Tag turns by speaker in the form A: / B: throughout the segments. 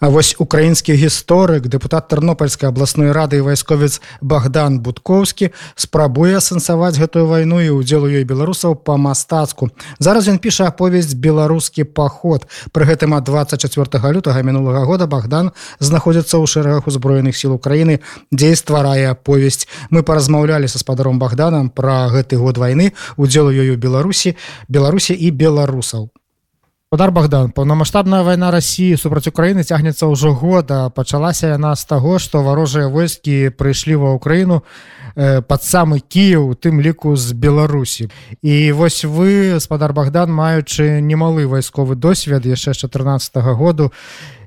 A: А вось украінскі гісторык дэпутат тэрнопольскай абласной рады і вайсковец Богдан будкоўскі спрабуе асэнсаваць гэтую вайну і ўдзел у ёй беларусаў па-мастацку зараз ён піша аповесць беларускі паход пры гэтым ад 24 лютага мінулага года Богдан знаходзіцца ў шэрагах узброеных сіл Украіны дзе стварае аповесць. Мы паразмаўлялі са спадаром Богданам пра гэты год вайны удзел ёю беларусі беларусі і беларусаў Подар Богдан. Паўнамасштабная вайна рассіі супраць Україніны цягнецца ўжо года пачалася яна з таго што варожыя войскі прыйшлі ва ўкраіну э, пад самы Кіў тым ліку з Беларусі. І вось вы спадар Богдан маючы немалы вайсковы досвед яшчэ з 14 -го году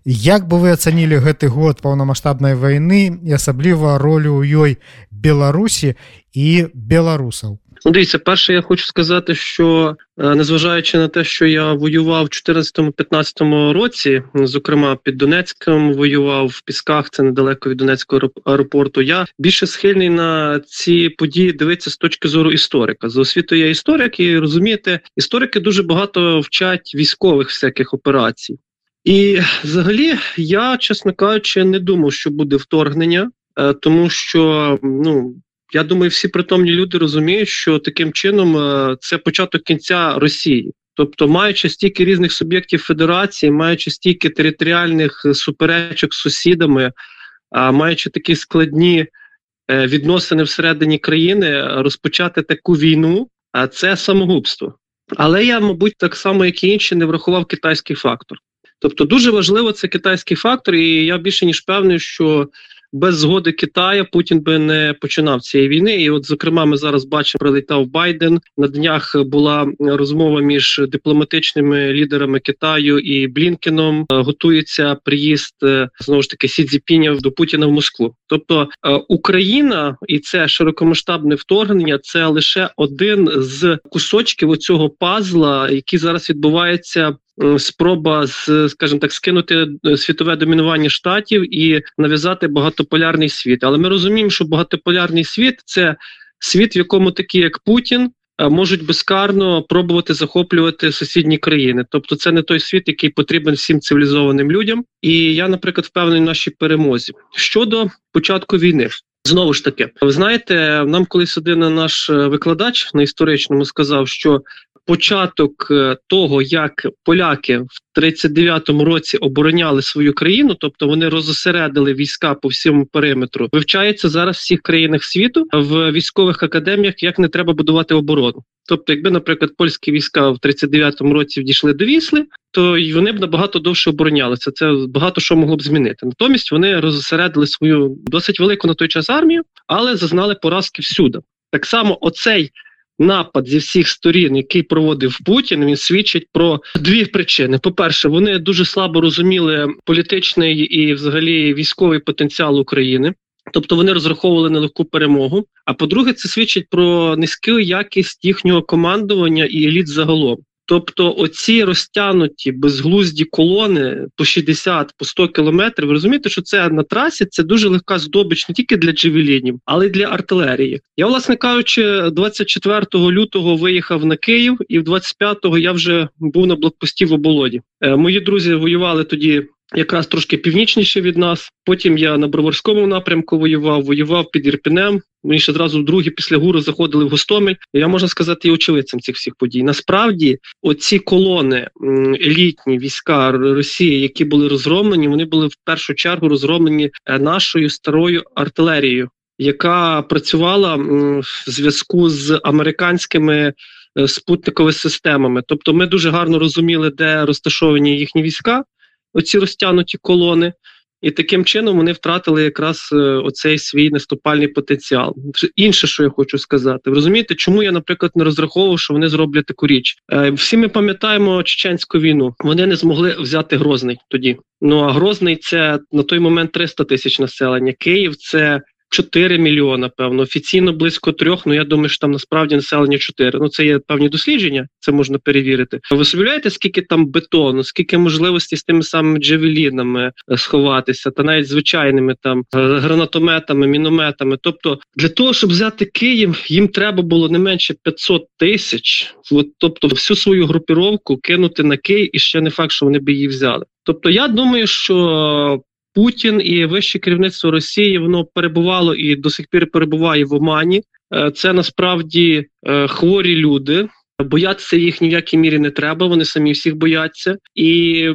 A: як бы вы ацанілі гэты год паўнамасштабнай вайны і асабліва ролю ў ёй Беларусі і беларусаў
B: Ну, дивіться, перше, я хочу сказати, що е, незважаючи на те, що я воював в 2014-2015 році, зокрема під Донецьком воював в Пісках, це недалеко від Донецького аеропорту. Я більше схильний на ці події дивитися з точки зору історика. За освітою я історик, і розумієте, історики дуже багато вчать військових всяких операцій. І взагалі, я, чесно кажучи, не думав, що буде вторгнення, е, тому що ну я думаю, всі притомні люди розуміють, що таким чином е, це початок кінця Росії. Тобто, маючи стільки різних суб'єктів федерації, маючи стільки територіальних суперечок з сусідами, маючи такі складні е, відносини всередині країни, розпочати таку війну, це самогубство. Але я, мабуть, так само, як і інші, не врахував китайський фактор. Тобто, дуже важливо це китайський фактор, і я більше ніж певний, що без згоди Китаю Путін би не починав цієї війни. І, от, зокрема, ми зараз бачимо, прилітав Байден. На днях була розмова між дипломатичними лідерами Китаю і Блінкеном. Готується приїзд е, знову ж таки Сі Цзіпіня до Путіна в Москву. Тобто е, Україна і це широкомасштабне вторгнення це лише один з кусочків оцього пазла, який зараз відбувається Е, спроба скажімо так скинути е, світове домінування штатів і нав'язати багатополярний світ. Але ми розуміємо, що багатополярний світ це світ, в якому такі як Путін. Е, можуть безкарно пробувати захоплювати сусідні країни, тобто це не той світ, який потрібен всім цивілізованим людям. І я, наприклад, впевнений в нашій перемозі щодо початку війни. Знову ж таки, ви знаєте, нам колись один наш викладач на історичному сказав, що початок е, того, як поляки в 39-му році обороняли свою країну, тобто вони розосередили війська по всьому периметру, вивчається зараз в всіх країнах світу в військових академіях, як не треба будувати оборону. Тобто, якби, наприклад, польські війська в 39-му році дійшли до Вісли, то й вони б набагато довше оборонялися. Це багато що могло б змінити. Натомість вони розосередили свою досить велику на той час армію, але зазнали поразки всюди. Так само, оцей напад зі всіх сторін, який проводив Путін, він свідчить про дві причини: по-перше, вони дуже слабо розуміли політичний і, взагалі, військовий потенціал України. Тобто вони розраховували на легку перемогу. А по-друге, це свідчить про низьку якість їхнього командування і еліт загалом. Тобто, оці розтянуті безглузді колони по 60 по 100 кілометрів. Ви розумієте, що це на трасі це дуже легка здобич не тільки для джевелінів, але й для артилерії. Я, власне кажучи, 24 лютого виїхав на Київ, і в 25-го я вже був на блокпості в оболоді. Е, мої друзі воювали тоді якраз трошки північніше від нас. Потім я на Броварському напрямку воював, воював під Ірпінем. Ми ще одразу другі після гуру заходили в Гостомель. Я можна сказати, і очевидцем цих всіх подій. Насправді, оці колони елітні війська Росії, які були розроблені, вони були в першу чергу розроблені е, нашою старою артилерією, яка працювала в зв'язку з американськими. Е, спутниковими системами, тобто ми дуже гарно розуміли, де розташовані їхні війська, оці розтянуті колони, і таким чином вони втратили якраз е, оцей свій наступальний потенціал. Інше, що я хочу сказати, ви розумієте, чому я, наприклад, не розраховував, що вони зроблять таку річ. Е, всі ми пам'ятаємо чеченську війну. Вони не змогли взяти Грозний тоді. Ну а Грозний це на той момент 300 тисяч населення. Київ це 4 мільйона, певно, офіційно близько трьох. Ну я думаю, що там насправді населення 4. Ну це є певні дослідження, це можна перевірити. Ви собі скільки там бетону, скільки можливостей з тими самими джевелінами е, сховатися, та навіть звичайними там е, гранатометами, мінометами. Тобто, для того, щоб взяти Київ, їм треба було не менше 500 тисяч. От, тобто, всю свою групіровку кинути на Київ, і ще не факт, що вони б її взяли. Тобто, я думаю, що Путін і вище керівництво Росії воно перебувало і до сих пір перебуває в Омані. Е, це насправді е, хворі люди. Боятися їх ні в якій мірі не треба. Вони самі всіх бояться, і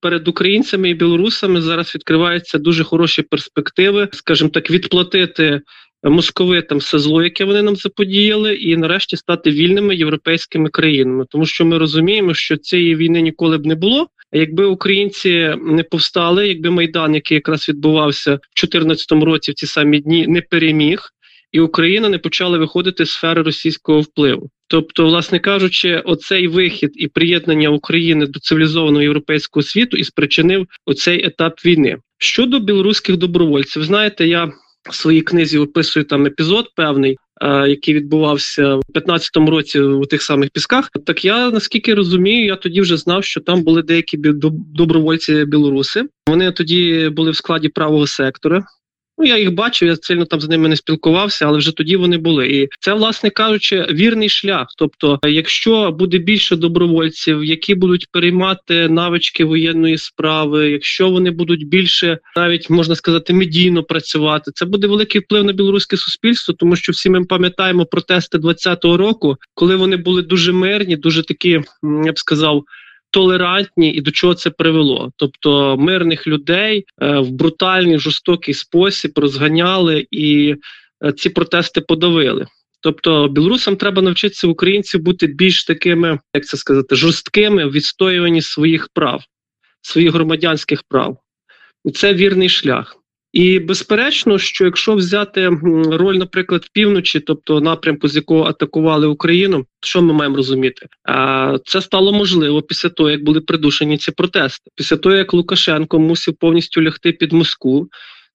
B: перед українцями і білорусами зараз відкриваються дуже хороші перспективи, скажімо так, відплатити московитам все зло, яке вони нам заподіяли, і нарешті стати вільними європейськими країнами, тому що ми розуміємо, що цієї війни ніколи б не було. Якби українці не повстали, якби майдан, який якраз відбувався в 2014 році, в ці самі дні, не переміг, і Україна не почала виходити з сфери російського впливу. Тобто, власне кажучи, оцей вихід і приєднання України до цивілізованого європейського світу і спричинив оцей етап війни щодо білоруських добровольців. Знаєте, я в своїй книзі описую там епізод певний, який відбувався в 15-му році у тих самих пісках. Так я наскільки розумію, я тоді вже знав, що там були деякі добровольці білоруси. Вони тоді були в складі правого сектора. Ну, я їх бачив, я сильно там з ними не спілкувався, але вже тоді вони були. І це, власне кажучи, вірний шлях. Тобто, якщо буде більше добровольців, які будуть переймати навички воєнної справи, якщо вони будуть більше, навіть можна сказати, медійно працювати, це буде великий вплив на білоруське суспільство, тому що всі ми пам'ятаємо протести 20-го року, коли вони були дуже мирні, дуже такі, я б сказав толерантні і до чого це привело. Тобто мирних людей е, в брутальний жорстокий спосіб розганяли і е, ці протести подавили. Тобто білорусам треба навчитися українців бути більш такими, як це сказати, жорсткими в відстоюванні своїх прав, своїх громадянських прав. І це вірний шлях. І безперечно, що якщо взяти роль, наприклад, півночі, тобто напрямку, з якого атакували Україну, що ми маємо розуміти? Це стало можливо після того, як були придушені ці протести. Після того, як Лукашенко мусив повністю лягти під Москву,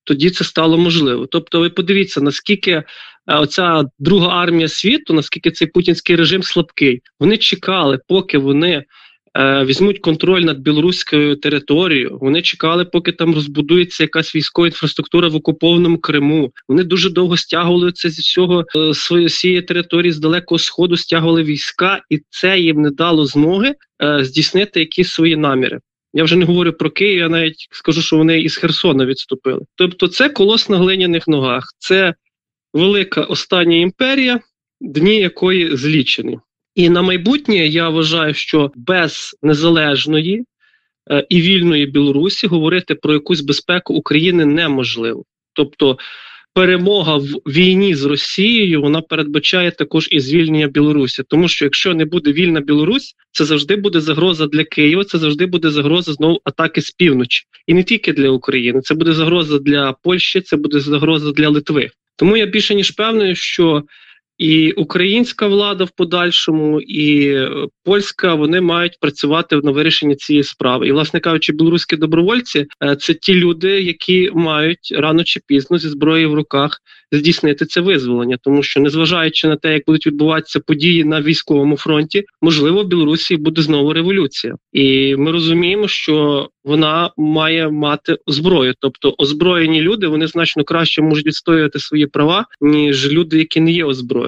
B: тоді це стало можливо. Тобто, ви подивіться, наскільки оця друга армія світу, наскільки цей путінський режим слабкий, вони чекали, поки вони. Е, візьмуть контроль над білоруською територією. Вони чекали, поки там розбудується якась військова інфраструктура в окупованому Криму. Вони дуже довго стягували це зі всього е, своєї території з далекого сходу, стягували війська, і це їм не дало змоги е, здійснити якісь свої наміри. Я вже не говорю про Київ, я навіть скажу, що вони із Херсона відступили. Тобто, це колос на глиняних ногах, це велика остання імперія, дні якої злічені. І на майбутнє я вважаю, що без незалежної е, і вільної Білорусі говорити про якусь безпеку України неможливо. Тобто перемога в війні з Росією вона передбачає також і звільнення Білорусі, тому що якщо не буде вільна Білорусь, це завжди буде загроза для Києва, це завжди буде загроза знову атаки з півночі, і не тільки для України, це буде загроза для Польщі, це буде загроза для Литви. Тому я більше ніж певний, що і українська влада в подальшому, і е, польська вони мають працювати на вирішенні цієї справи. І, власне кажучи, білоруські добровольці е, це ті люди, які мають рано чи пізно зі зброєю в руках здійснити це визволення, тому що незважаючи на те, як будуть відбуватися події на військовому фронті, можливо, в Білорусі буде знову революція, і ми розуміємо, що вона має мати зброю, тобто озброєні люди вони значно краще можуть відстоювати свої права ніж люди, які не є озброєні.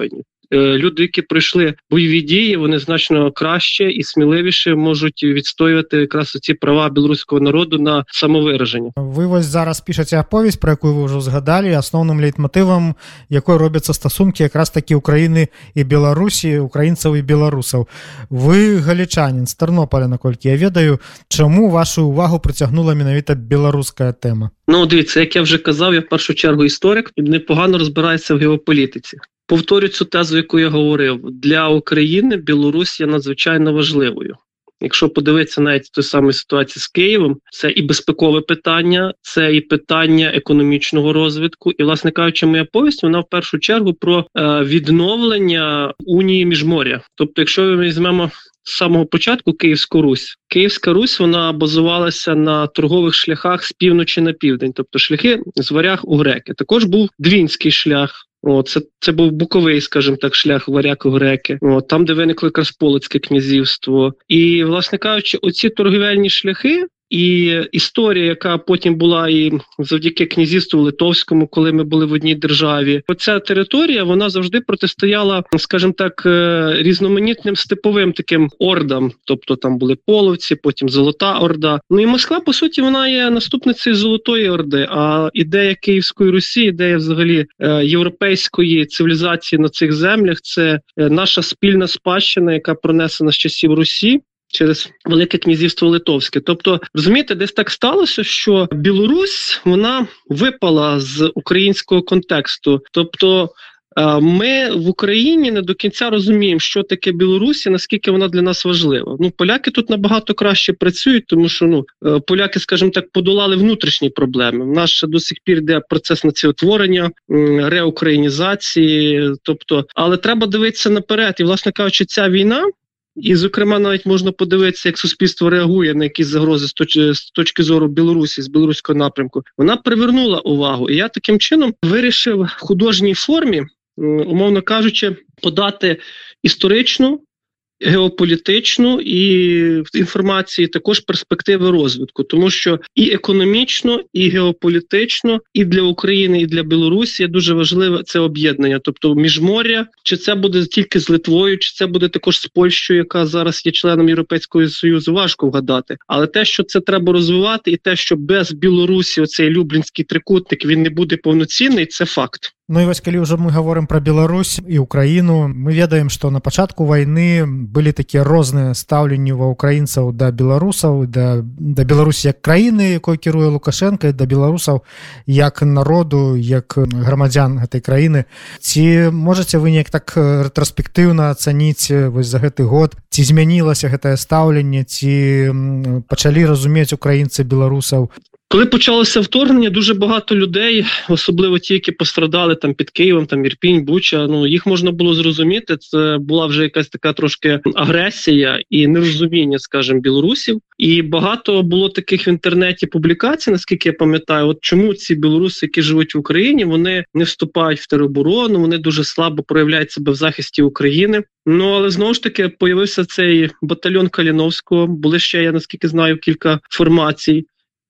B: Е, люди, які пройшли бойові дії, вони значно краще і сміливіше можуть відстоювати якраз ці права білоруського народу на самовираження.
A: Ви ось зараз пишете оповість, про яку ви вже згадали, основним лейтмотивом якої робяться стосунки якраз таки України і Білорусі, українців і білорусів. Ви галічанин з Тернополя, наколькі я ведаю, чому вашу увагу притягнула менавіта білоруська тема?
B: Ну, дивіться, як я вже казав, я в першу чергу історик непогано розбирається в геополітиці. Повторю цю тезу, яку я говорив, для України Білорусь є надзвичайно важливою. Якщо подивитися навіть ту саму ситуацію з Києвом, це і безпекове питання, це і питання економічного розвитку. І, власне кажучи, моя повість вона в першу чергу про е, відновлення унії міжморя. Тобто, якщо ми візьмемо з самого початку Київську Русь. Київська Русь вона базувалася на торгових шляхах з півночі на південь, тобто шляхи з варяг у греки. Також був двінський шлях. О, це це був буковий, скажімо так, шлях варяко-греки, О, там, де виникло якраз князівство, і власне кажучи, оці торгівельні шляхи і історія, яка потім була і завдяки князівству Литовському, коли ми були в одній державі, оця територія вона завжди протистояла, скажімо так, е, різноманітним степовим таким ордам. Тобто там були половці, потім Золота Орда. Ну і Москва, по суті, вона є наступницею Золотої Орди. А ідея Київської Русі, ідея взагалі е, європейської цивілізації на цих землях це е, наша спільна спадщина, яка пронесена з часів Русі через Велике Князівство Литовське. Тобто, розумієте, десь так сталося, що Білорусь вона випала з українського контексту. Тобто. Е, ми в Україні не до кінця розуміємо, що таке Білорусь і наскільки вона для нас важлива. Ну, поляки тут набагато краще працюють, тому що ну е, поляки, скажімо так, подолали внутрішні проблеми. В нас ще до сих пір йде процес націотворення, реукраїнізації. Тобто, але треба дивитися наперед. І, власне кажучи, ця війна і, зокрема, навіть можна подивитися, як суспільство реагує на якісь загрози з точки, зору Білорусі, з білоруського напрямку. Вона привернула увагу. І я таким чином вирішив в художній формі, умовно кажучи, подати історичну геополітичну і в інформації також перспективи розвитку, тому що і економічно, і геополітично, і для України, і для Білорусі дуже важливе це об'єднання, тобто міжморя, чи це буде тільки з Литвою, чи це буде також з Польщею, яка зараз є членом Європейського союзу, важко вгадати. Але те, що це треба розвивати, і те, що без Білорусі оцей Люблінський трикутник він не буде повноцінний, це факт.
A: Ну і вось калі ўжо мы гаворым пра Беларусь і Украіну мы ведаем што на пачатку вайны былі такія розныя стаўленні ва украінцаў да беларусаў да, да Беларусі як краіны якой кіруе лукашенко да беларусаў як народу як грамадзян гэтай краіны. Ці можаце вы неяк так рэтраспектыўна ацаніць вось за гэты год ці змянілася гэтае стаўленне ці пачалі разумець украінцы беларусаў
B: коли почалося вторгнення, дуже багато людей, особливо ті, які пострадали там під Києвом, там Ірпінь, Буча. Ну їх можна було зрозуміти. Це була вже якась така трошки агресія і нерозуміння, скажімо, білорусів. І багато було таких в інтернеті публікацій, наскільки я пам'ятаю, от чому ці білоруси, які живуть в Україні, вони не вступають в тероборону, вони дуже слабо проявляють себе в захисті України. Ну але знову ж таки появився цей батальйон Каліновського. Були ще я наскільки знаю кілька формацій.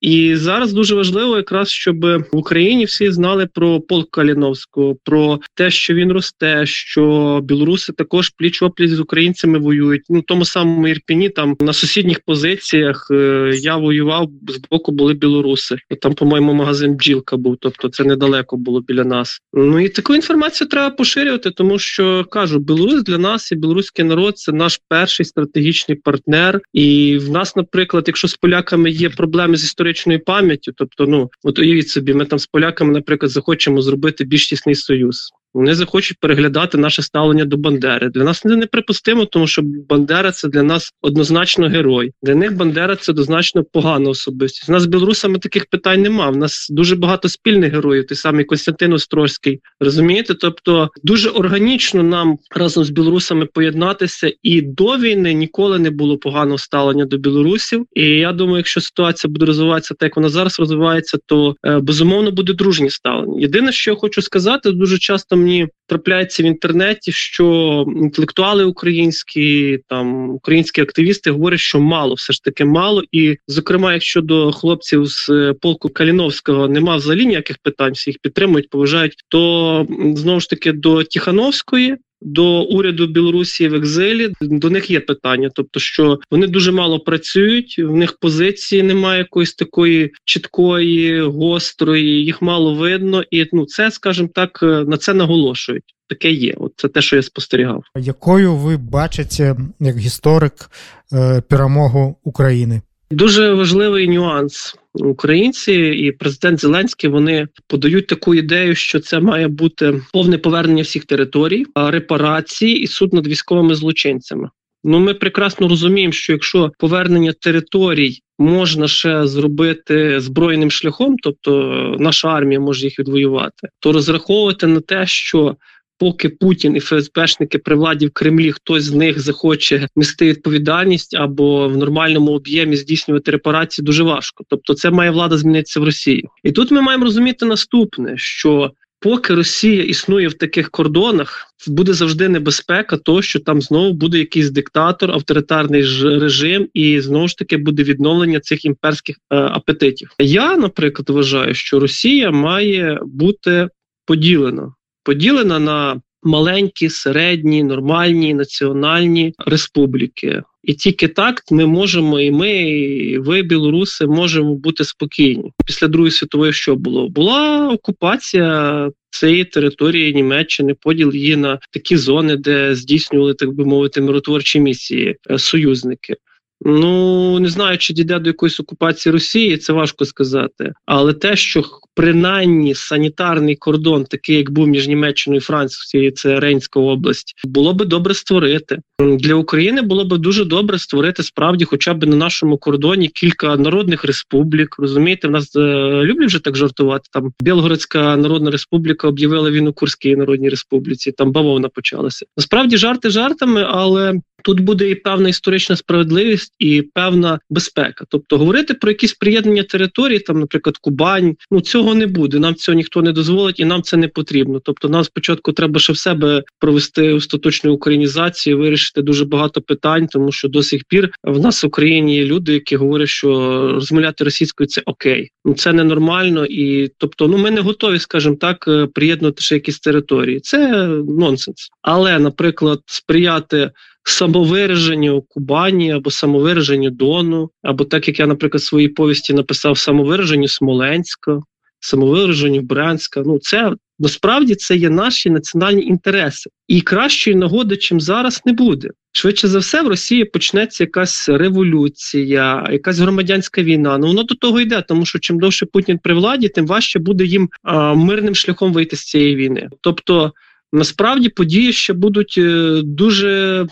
B: І зараз дуже важливо, якраз щоб в Україні всі знали про полк Каліновського, про те, що він росте, що білоруси також пліч опліч з українцями воюють. Ну тому самому Ірпіні, там на сусідніх позиціях е, я воював з боку, були білоруси. Там, по-моєму, магазин бджілка був, тобто це недалеко було біля нас. Ну і таку інформацію треба поширювати, тому що кажу, Білорусь для нас і білоруський народ це наш перший стратегічний партнер. І в нас, наприклад, якщо з поляками є проблеми з історичною історичною пам'яттю. Тобто, ну от уявіть собі, ми там з поляками, наприклад, захочемо зробити більш тісний союз. Вони захочуть переглядати наше ставлення до Бандери. Для нас це неприпустимо, тому що Бандера це для нас однозначно герой. Для них Бандера це однозначно погана особистість. У нас з білорусами таких питань нема. У нас дуже багато спільних героїв. Той самий Константин Острозький. Розумієте? Тобто дуже органічно нам разом з білорусами поєднатися, і до війни ніколи не було поганого ставлення до білорусів. І я думаю, якщо ситуація буде розвиватися так, як вона зараз розвивається, то е, безумовно буде дружні ставлення. Єдине, що я хочу сказати, дуже часто мені трапляється в інтернеті, що інтелектуали українські, там українські активісти говорять, що мало, все ж таки мало. І, зокрема, якщо до хлопців з е, полку Каліновського нема взагалі ніяких питань, всі їх підтримують, поважають, то знову ж таки до Тихановської до уряду Білорусі в екзилі до них є питання, тобто що вони дуже мало працюють, в них позиції немає якоїсь такої чіткої, гострої, їх мало видно, і ну це, скажімо так, е, на це наголошують. Таке є. От це те, що я спостерігав.
A: Якою ви бачите як історик е, перемогу України?
B: Дуже важливий нюанс. Українці і президент Зеленський вони подають таку ідею, що це має бути повне повернення всіх територій, репарації і суд над військовими злочинцями. Ну, ми прекрасно розуміємо, що якщо повернення територій можна ще зробити збройним шляхом, тобто наша армія може їх відвоювати, то розраховувати на те, що поки Путін і ФСБшники при владі в Кремлі, хтось з них захоче нести відповідальність або в нормальному об'ємі здійснювати репарації, дуже важко. Тобто, це має влада змінитися в Росії, і тут ми маємо розуміти наступне: що поки Росія існує в таких кордонах, буде завжди небезпека, того, що там знову буде якийсь диктатор, авторитарний режим, і знову ж таки буде відновлення цих імперських е, апетитів. Я, наприклад, вважаю, що Росія має бути поділена, поділена на маленькі, середні, нормальні національні республіки. І тільки так ми можемо, і ми, і ви, білоруси, можемо бути спокійні. Після Другої світової що було? Була окупація цієї території Німеччини, поділ її на такі зони, де здійснювали, так би мовити, миротворчі місії е, союзники. Ну не знаю, чи дійде до якоїсь окупації Росії, це важко сказати. Але те, що принаймні санітарний кордон, такий як був між Німеччиною і Францією, це Рейнська область, було би добре створити для України. Було б дуже добре створити справді, хоча б на нашому кордоні кілька народних республік. Розумієте, в нас е, люблять вже так жартувати. Там Білгородська Народна Республіка об'явила війну Курській Народній Республіці. Там бавовна почалася. Насправді жарти жартами, але тут буде і певна історична справедливість, і певна безпека. Тобто говорити про якісь приєднання території, там, наприклад, Кубань, ну цього не буде. Нам цього ніхто не дозволить, і нам це не потрібно. Тобто, нам спочатку треба ще в себе провести остаточну українізацію, вирішити дуже багато питань, тому що до сих пір в нас в Україні є люди, які говорять, що розмовляти російською це окей. Ну це ненормально, і тобто, ну ми не готові, скажімо так, е, приєднувати ще якісь території. Це нонсенс. Але, наприклад, сприяти самовираженню Кубані або самовираженню Дону, або так як я, наприклад, в своїй повісті написав самовираженню Смоленська, самовираженню Брянська. Ну це насправді це є наші національні інтереси, і кращої нагоди, чим зараз, не буде. Швидше за все, в Росії почнеться якась революція, якась громадянська війна. Ну воно до того йде, тому що чим довше Путін при владі, тим важче буде їм а, мирним шляхом вийти з цієї війни. Тобто, насправді події ще будуть е, дуже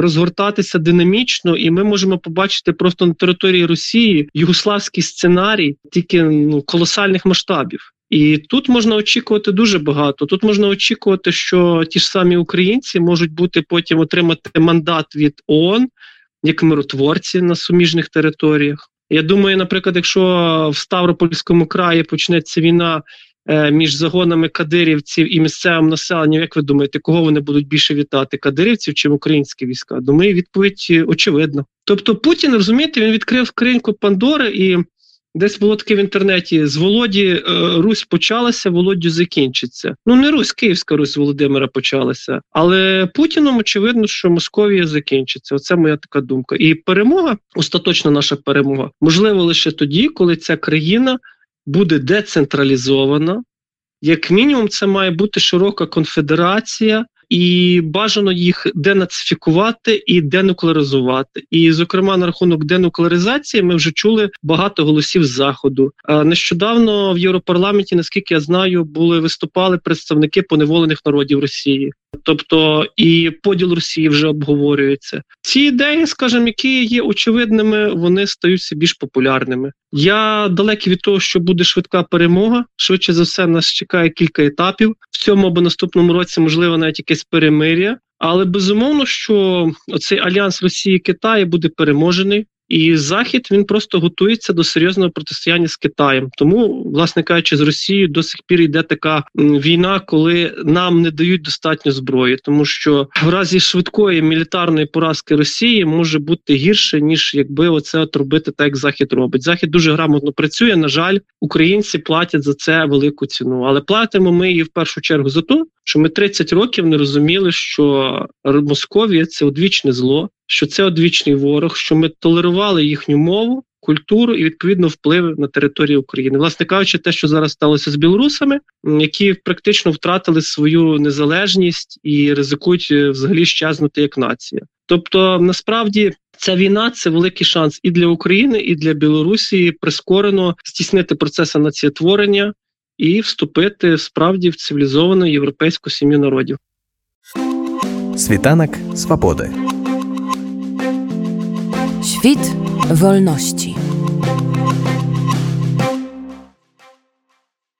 B: розгортатися динамічно, і ми можемо побачити просто на території Росії югославський сценарій, тільки ну, колосальних масштабів. І тут можна очікувати дуже багато. Тут можна очікувати, що ті ж самі українці можуть бути потім отримати мандат від ООН як миротворці на суміжних територіях. Я думаю, наприклад, якщо в Ставропольському краї почнеться війна між загонами кадирівців і місцевим населенням, як ви думаєте, кого вони будуть більше вітати? Кадирівців чи українські війська? Думаю, відповідь е, очевидна. Тобто Путін розумієте, він відкрив скриньку Пандори і. Десь було таке в інтернеті: з Володі е, Русь почалася, Володю закінчиться. Ну не Русь, Київська Русь Володимира почалася. Але Путіном очевидно, що Московія закінчиться. Оце моя така думка. І перемога, остаточна наша перемога, можливо лише тоді, коли ця країна буде децентралізована. Як мінімум, це має бути широка конфедерація, і бажано їх денацифікувати і денуклеаризувати. І, зокрема, на рахунок денуклеаризації ми вже чули багато голосів з заходу. Нещодавно в Європарламенті, наскільки я знаю, були виступали представники поневолених народів Росії. Тобто і поділ Росії вже обговорюється. Ці ідеї, скажімо, які є очевидними, вони стаються більш популярними. Я далекий від того, що буде швидка перемога. Швидше за все, нас чекає кілька етапів в цьому або наступному році, можливо, навіть якесь перемир'я. Але безумовно, що цей альянс Росії Китаю буде переможений. І Захід він просто готується до серйозного протистояння з Китаєм. Тому, власне кажучи, з Росією до сих пір йде така війна, коли нам не дають достатньо зброї, тому що в разі швидкої мілітарної поразки Росії може бути гірше ніж якби оце от робити так, як захід робить. Захід дуже грамотно працює. На жаль, українці платять за це велику ціну, але платимо ми її в першу чергу за те, що ми 30 років не розуміли, що Московія це одвічне зло що це одвічний ворог, що ми толерували їхню мову, культуру і відповідно вплив на територію України. Власне кажучи, те, що зараз сталося з білорусами, які практично втратили свою незалежність і ризикують е, взагалі щезнути як нація. Тобто, насправді. Ця війна це великий шанс і для України, і для Білорусі прискорено здійснити процес націєтворення і вступити справді в цивілізовану європейську сім'ю народів.
C: Світанок свободи. Świt wolności.